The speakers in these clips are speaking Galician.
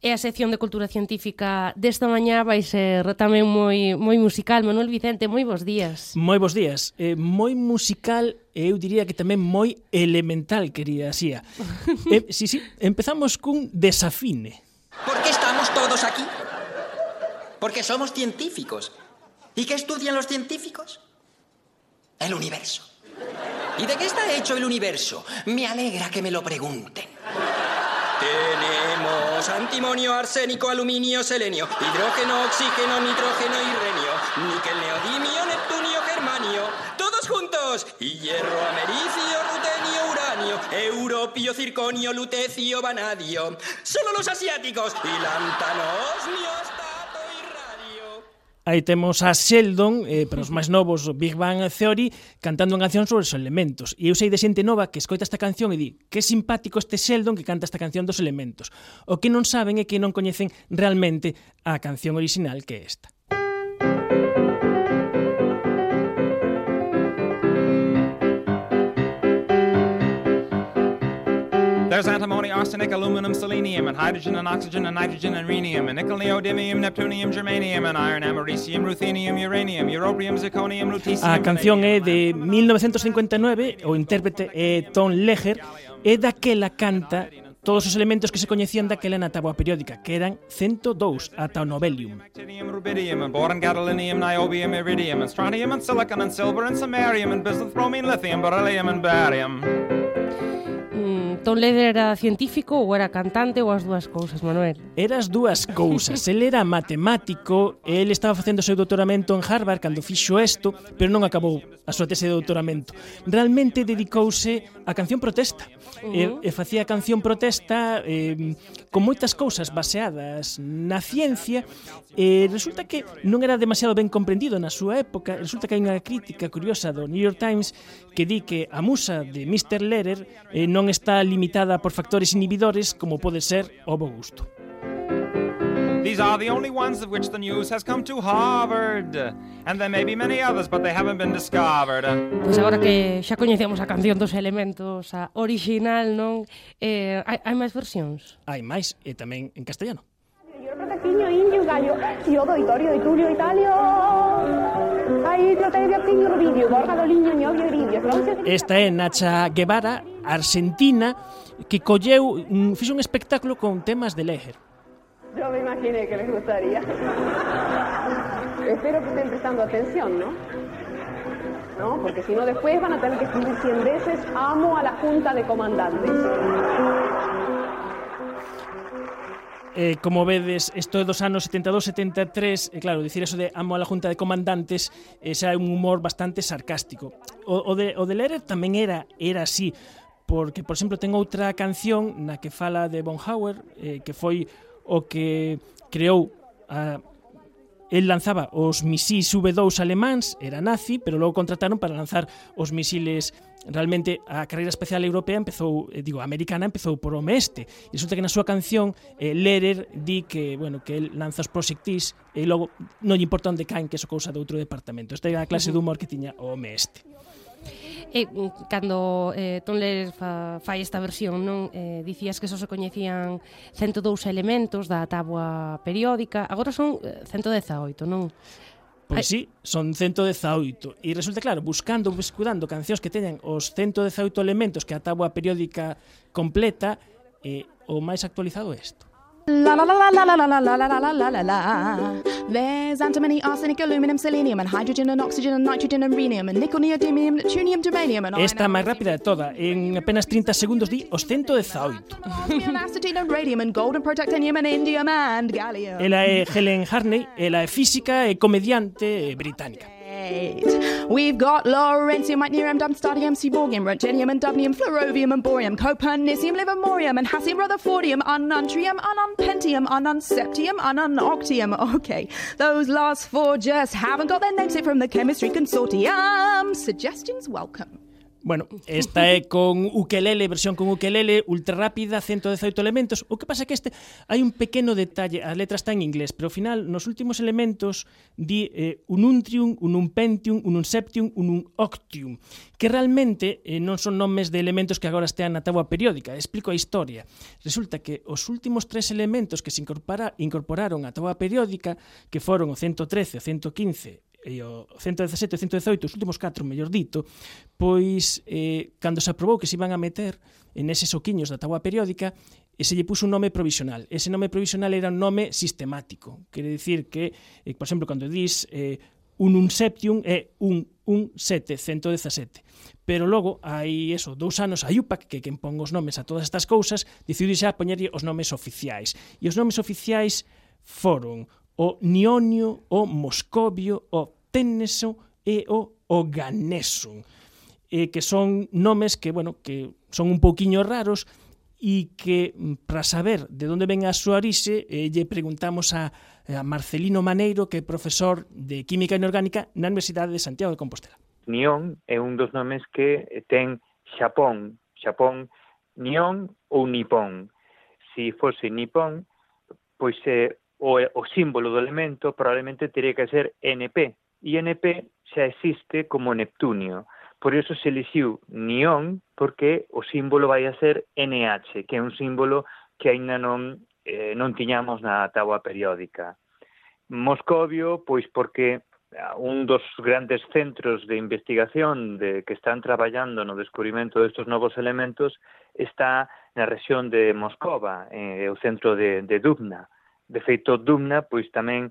E a sección de Cultura Científica desta mañá vai ser tamén moi moi musical. Manuel Vicente, moi bons días. Moi bons días. Eh, moi musical e eu diría que tamén moi elemental, querida Xía. eh, sí, sí, empezamos cun desafine. Por que estamos todos aquí? Porque somos científicos. E que estudian los científicos? El universo. ¿Y de qué está hecho el universo? Me alegra que me lo pregunten. Antimonio, arsénico, aluminio, selenio, hidrógeno, oxígeno, nitrógeno y níquel, neodimio, neptunio, germanio, todos juntos, y hierro, americio, rutenio, uranio, europio, circonio, lutecio, vanadio, solo los asiáticos, y y radio. Aí temos a Sheldon, eh, para os máis novos, Big Bang Theory, cantando unha canción sobre os elementos. E eu sei de xente nova que escoita esta canción e di que simpático este Sheldon que canta esta canción dos elementos. O que non saben é que non coñecen realmente a canción original que é esta. There's antimony, arsenic, aluminum, selenium, and hydrogen and oxygen and nitrogen and rhenium, and nickel, neodymium, neptunium, germanium, and iron, americium, ruthenium, uranium, europium, zirconium, lutetium. A canción é de 1959, o intérprete é Tom Leger, e daquela canta todos os elementos que se coñecían daquela na táboa periódica, que eran 102 ata o Nobelium. Iridium, Mm, Tom Leder era científico ou era cantante ou as dúas cousas, Manuel? Era as dúas cousas. el era matemático, el estaba facendo o seu doutoramento en Harvard cando fixo isto, pero non acabou a súa tese de doutoramento. Realmente dedicouse á canción protesta. Uh -huh. e, e facía canción protesta eh, con moitas cousas baseadas na ciencia e resulta que non era demasiado ben comprendido na súa época. Resulta que hai unha crítica curiosa do New York Times que di que a musa de Mr. Lehrer eh, non está limitada por factores inhibidores como pode ser o bo gusto. These are the only ones of which the news has come to Harvard. And there may be many others, but they haven't been discovered. Pois agora que xa coñecemos a canción dos elementos, a original, non? Eh, hai, hai máis versións? Hai máis, e tamén en castellano. Yo proteciño indio gallo, tío doitorio, itulio, italio. Aí, tío, tedio, tío, rubidio, borga, doliño, ñovio, iridio. Esta é Nacha Guevara, Argentina que colleu, mm, fixo un espectáculo con temas de Leher. Yo me imaginé que les gustaría. Espero que estén prestando atención, ¿no? ¿No? Porque si no, después van a tener que escribir 100 veces amo a la junta de comandantes. Eh, como vedes, isto é dos anos 72-73, e claro, dicir eso de amo a la junta de comandantes eh, xa é un humor bastante sarcástico. O, o, de, o de Lehrer tamén era era así, porque, por exemplo, ten outra canción na que fala de Bonhauer, eh, que foi o que creou a El lanzaba os misís V2 alemáns, era nazi, pero logo contrataron para lanzar os misiles realmente a carreira espacial europea empezou, eh, digo, a americana empezou por o oeste. E resulta que na súa canción eh, Lehrer di que, bueno, que el lanza os proxectís e logo non lle importa onde caen, que é cousa de outro departamento. Esta é a clase de humor que tiña o oeste. E mm, cando eh, Tom Lehrer fa, fai esta versión, non eh, dicías que só se coñecían 102 elementos da tabua periódica, agora son eh, 118, non? Pois sí, son 118. E resulta claro, buscando, buscando cancións que teñan os 118 elementos que a tabua periódica completa, eh, o máis actualizado é isto. La la la la la la la la la la la la la la. There's antimony, arsenic, aluminum, selenium, and hydrogen and oxygen and nitrogen and rhenium, and nickel, neodymium, neptunium, germanium, and Esta máis rápida de toda, en apenas 30 segundos di os 118. osmium, acetylene, and radium, and gold, and protactinium, and indium, and gallium. Ela é Helen Harney, ela é física e comediante británica. We've got lawrencium, micnerium, dumstadium, seaborgium, roentgenium, and dubnium, fluorovium, and borium, copernicium, livermorium, and hassium, rutherfordium, ununtrium, ununpentium, ununseptium, ununoctium. Okay, those last four just haven't got their namesake from the chemistry consortium. Suggestions welcome. Bueno, esta é con ukelele, versión con ukelele, ultra rápida, 118 elementos. O que pasa que este hai un pequeno detalle, a letra está en inglés, pero ao final nos últimos elementos di eh, un untrium, un unpentium, un unseptium, un unoctium, que realmente eh, non son nomes de elementos que agora estean na tábua periódica. Explico a historia. Resulta que os últimos tres elementos que se incorpora, incorporaron á tábua periódica, que foron o 113, o 115 e o 117 e 118, os últimos 4, mellor dito, pois eh, cando se aprobou que se iban a meter en eses oquiños da tabua periódica, e se lle puso un nome provisional. Ese nome provisional era un nome sistemático. Quere dicir que, eh, por exemplo, cando dis eh, un un septium é un un 717. Pero logo, hai eso, dous anos, a IUPAC, que quen pon os nomes a todas estas cousas, decidiu xa poñerlle os nomes oficiais. E os nomes oficiais foron o nionio, o moscovio, o téneso e o oganeso, eh, que son nomes que, bueno, que son un pouquiño raros e que mm, para saber de onde ven a súa orixe eh, lle preguntamos a, eh, a Marcelino Maneiro, que é profesor de Química Inorgánica na Universidade de Santiago de Compostela. Nión é un dos nomes que ten Xapón, Xapón, Nión ou Nipón. Se fose Nipón, pois é o, o símbolo do elemento probablemente teria que ser NP, e NP xa existe como Neptunio. Por iso se elixiu Nión, porque o símbolo vai a ser NH, que é un símbolo que aínda non, eh, non tiñamos na táboa periódica. Moscovio, pois porque un dos grandes centros de investigación de que están traballando no descubrimento destes novos elementos está na región de Moscova, eh, o centro de, de Dubna. De feito, Dumna pois tamén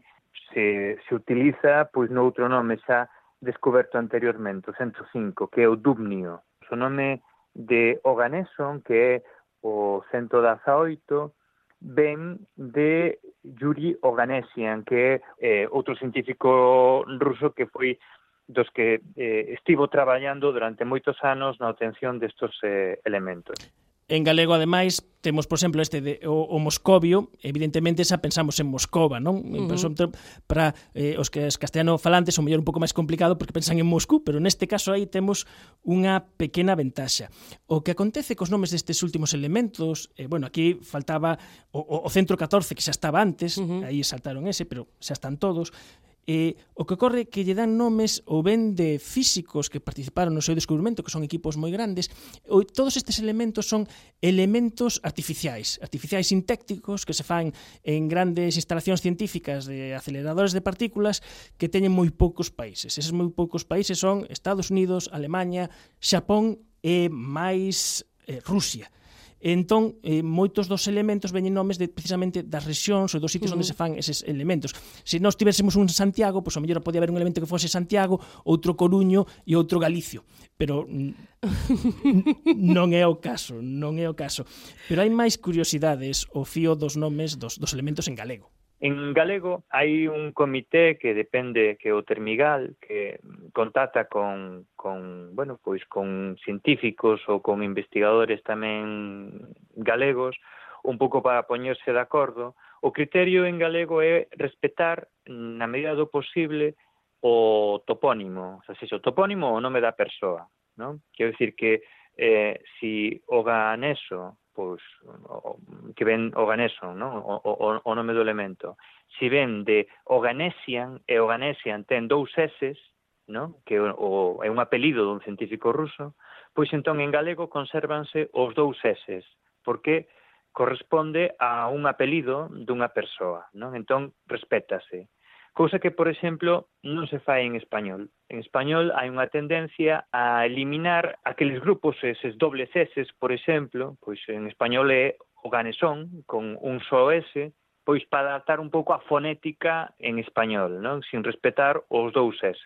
se, se utiliza pois noutro nome xa descoberto anteriormente, o 105, que é o Dumnio. O nome de Oganeson, que é o 118, ven de Yuri Oganesian, que é eh, outro científico ruso que foi dos que eh, estivo traballando durante moitos anos na obtención destos eh, elementos. En galego, ademais, temos, por exemplo, este de, o, o moscovio, evidentemente xa pensamos en Moscova, non? Uh -huh. Para eh, os que es castellano falantes o mellor un pouco máis complicado porque pensan en Moscú, pero neste caso aí temos unha pequena ventaxa. O que acontece cos nomes destes últimos elementos, eh, bueno, aquí faltaba o, o, o centro 14 que xa estaba antes, uh -huh. aí saltaron ese, pero xa están todos, E o que ocorre que lle dan nomes ou ben de físicos que participaron no seu descubrimento, que son equipos moi grandes, ou todos estes elementos son elementos artificiais, artificiais sintécticos que se fan en grandes instalacións científicas de aceleradores de partículas que teñen moi poucos países. Eses moi poucos países son Estados Unidos, Alemanha, Xapón e máis eh, Rusia. Entón, eh, moitos dos elementos veñen nomes de, precisamente das rexións ou dos sitios uh -huh. onde se fan eses elementos. Se nós tivéssemos un Santiago, pois pues, ao mellor podía haber un elemento que fose Santiago, outro Coruño e outro Galicio. Pero non é o caso, non é o caso. Pero hai máis curiosidades o fío dos nomes dos, dos elementos en galego. En galego hai un comité que depende que o Termigal que contacta con, con bueno, pois con científicos ou con investigadores tamén galegos un pouco para poñerse de acordo. O criterio en galego é respetar na medida do posible o topónimo, ou se o topónimo o nome da persoa, non? Quero dicir que eh, si o ganeso pois que ven organeson, non? O, o, o nome do elemento. Si ven de Oganesian, e Oganesian ten dous S, non? Que o, o, é un apelido dun científico ruso, pois entón en galego consérvanse os dous S, porque corresponde a un apelido dunha persoa, non? Entón respétase. Cousa que, por exemplo, non se fai en español. En español hai unha tendencia a eliminar aqueles grupos, eses dobles S, por exemplo, pois en español é o ganesón, con un só S, pois para adaptar un pouco a fonética en español, non? sin respetar os dous S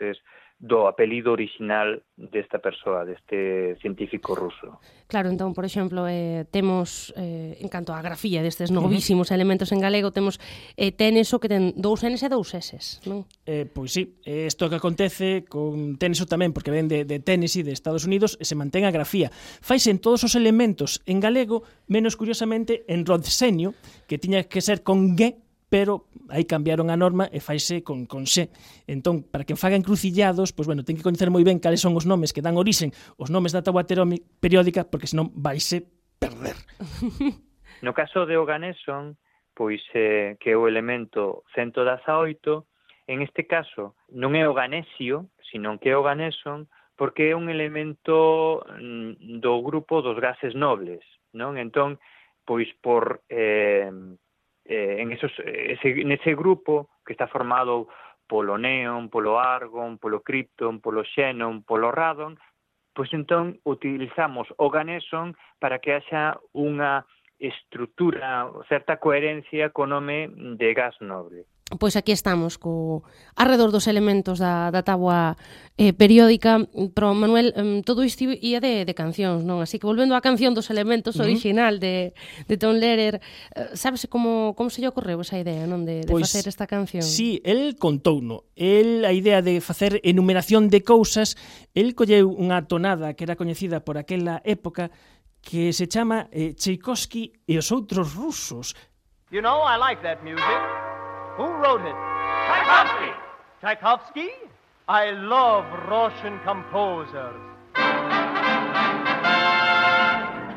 do apelido original desta persoa, deste científico ruso. Claro, entón, por exemplo, eh, temos, eh, en canto á grafía destes novísimos uh -huh. elementos en galego, temos eh, tenes o que ten dous Ns e dous S, non? Eh, pois sí, eh, isto que acontece con teneso tamén, porque ven de, de Tennessee, de Estados Unidos, e se mantén a grafía. Faise en todos os elementos en galego, menos curiosamente en rodsenio, que tiña que ser con G pero aí cambiaron a norma e faise con, con xe. Entón, para que faga encrucillados, pois, bueno, ten que coñecer moi ben cales son os nomes que dan orixen, os nomes da táboa periódica, porque senón vaise perder. No caso de Oganeson, pois, eh, que é o elemento 118, en este caso non é Oganesio, sino que é Oganeson, porque é un elemento mm, do grupo dos gases nobles, non? Entón, pois por eh, eh, en, esos, ese, en grupo que está formado polo neon, polo argon, polo krypton, polo xenon, polo radon, pois entón utilizamos o ganeson para que haxa unha estrutura, certa coherencia co nome de gas noble. Pois aquí estamos co arredor dos elementos da, da tabua eh, periódica Pro Manuel, todo isto ia de, de cancións, non? Así que volvendo á canción dos elementos uh -huh. original de, de Tom Lehrer eh, Sabes como, como se lle ocorreu esa idea, non? De, de pois, facer esta canción Si, sí, el contouno El a idea de facer enumeración de cousas El colleu unha tonada que era coñecida por aquela época que se chama eh, Tchaikovsky e os outros rusos You know, I like that music Who wrote it? Tchaikovsky! Tchaikovsky? I love Russian composers.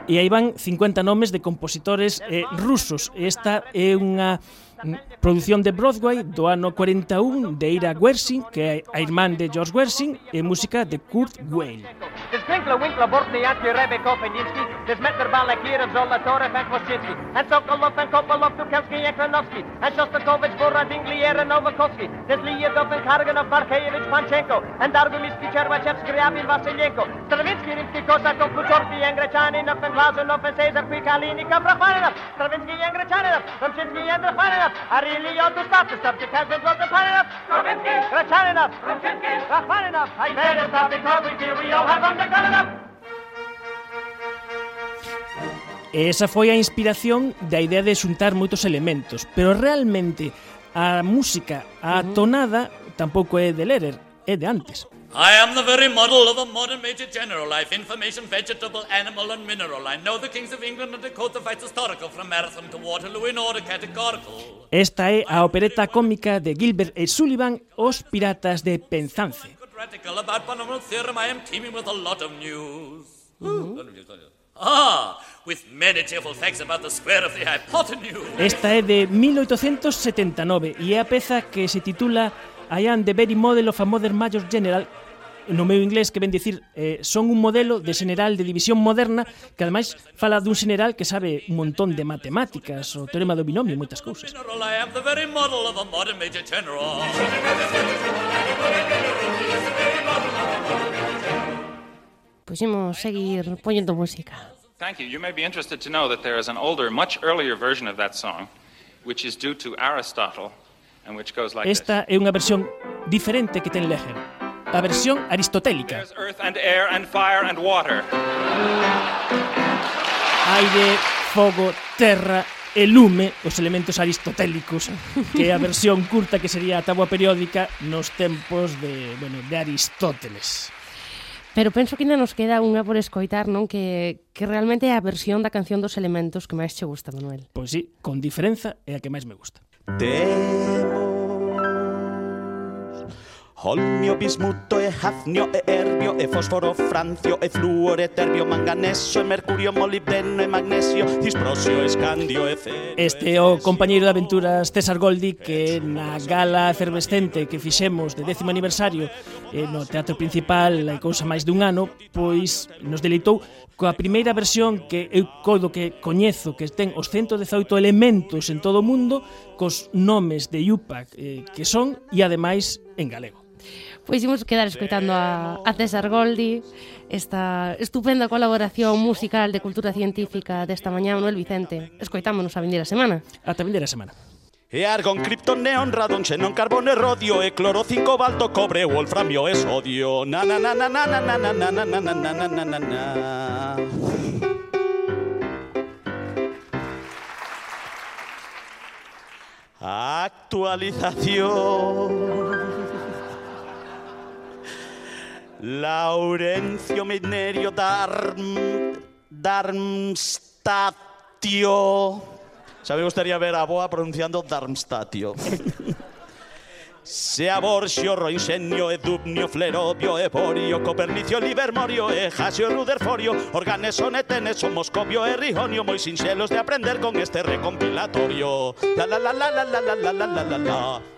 E aí van 50 nomes de compositores eh, rusos. Esta é unha mm, produción de Broadway do ano 41 de Ira Wersin, que é a irmán de George Wersin, e música de Kurt Weill. Dus Winkler, Winkler, wordt niet uit je Rebbe Kopeninski. Dus met de ballen hier en Sokolov and Kopolov, Tukelski en Kranowski. En Shostakovich, Boradin, Glier en Novakovski. Dus Liedov en Karganov, Barkevich, Panchenko. En Dargumiski, Chervachev, Skriabin, Vasilenko. Stravinsky, Rimsky, Kosakov, Kuchorki, en Grechaninov, en Glazunov, en Cesar, Pikalinikov, Rachmaninov. Stravinsky en Grechaninov, Ramchinsky en Rachmaninov. Arilio, Dustatis, Subjekazin, Rachmaninov. Stravinsky, Grechaninov, Ramchinsky, Rachmaninov. I better stop because we feel we all have E esa foi a inspiración da idea de xuntar moitos elementos, pero realmente a música, a tonada, tampouco é de Lerer, é de antes. I am the very model of a modern major general. I've information, vegetable, animal, and mineral. I know the kings of England and Dakota fights historical from Marathon to Waterloo in order categorical. Esta é a opereta cómica de Gilbert e Sullivan, Os Piratas de Penzance practical about polynomial theorem, I am teeming with a lot of mm-hmm. news. Ah, with many cheerful facts about the square of the hypotenuse. Esta é de 1879 e é a peza que se titula I am the very model of a modern major general no meu inglés que ven dicir eh, son un modelo de general de división moderna que ademais fala dun general que sabe un montón de matemáticas, o teorema do binomio e moitas cousas. Pois imos seguir poñendo música. Thank you. You may be interested to know that there is an older, much earlier version of that song, which is due to Aristotle, and which goes like Esta this. Esta é unha versión diferente que ten Leger a versión aristotélica. Aire, fogo, terra e lume, os elementos aristotélicos, que é a versión curta que sería a tábua periódica nos tempos de, bueno, de Aristóteles. Pero penso que ainda nos queda unha por escoitar, non? Que, que realmente é a versión da canción dos elementos que máis che gusta, Manuel. Pois sí, con diferenza é a que máis me gusta. Temos Holmio, bismuto, e hafnio, e erbio, e fósforo, francio, e flúor, e terbio, manganeso, e mercurio, molibdeno, e magnesio, disprosio, escandio, e ferio... Este é o compañeiro de aventuras César Goldi que na gala efervescente que fixemos de décimo aniversario eh, no Teatro Principal e cousa máis dun ano, pois nos deleitou coa primeira versión que eu codo que coñezo que ten os 118 elementos en todo o mundo cos nomes de IUPAC eh, que son e ademais en galego. Pois imos quedar escoitando a, a César Goldi esta estupenda colaboración musical de cultura científica desta mañá Manuel Vicente. Escoitámonos a vindeira semana. Ata vindeira semana. E argon, criptón, neón, radón, xenón, carbon, e rodio E cloro, cinco, balto, cobre, wolframio e sodio Na na na na na na na na na na na na na na na na Actualización Laurencio Minerio Darm Darmstatio Xa me gustaría ver a boa pronunciando Darmstatio. Se aborxio, roinxenio, edubnio, flerobio, evorio, copernicio, livermorio, e jasio, ruderforio, organeso, neteneso, moscovio e rijonio, moi sinxelos de aprender con este recompilatorio. La la la la la la la la la la la la.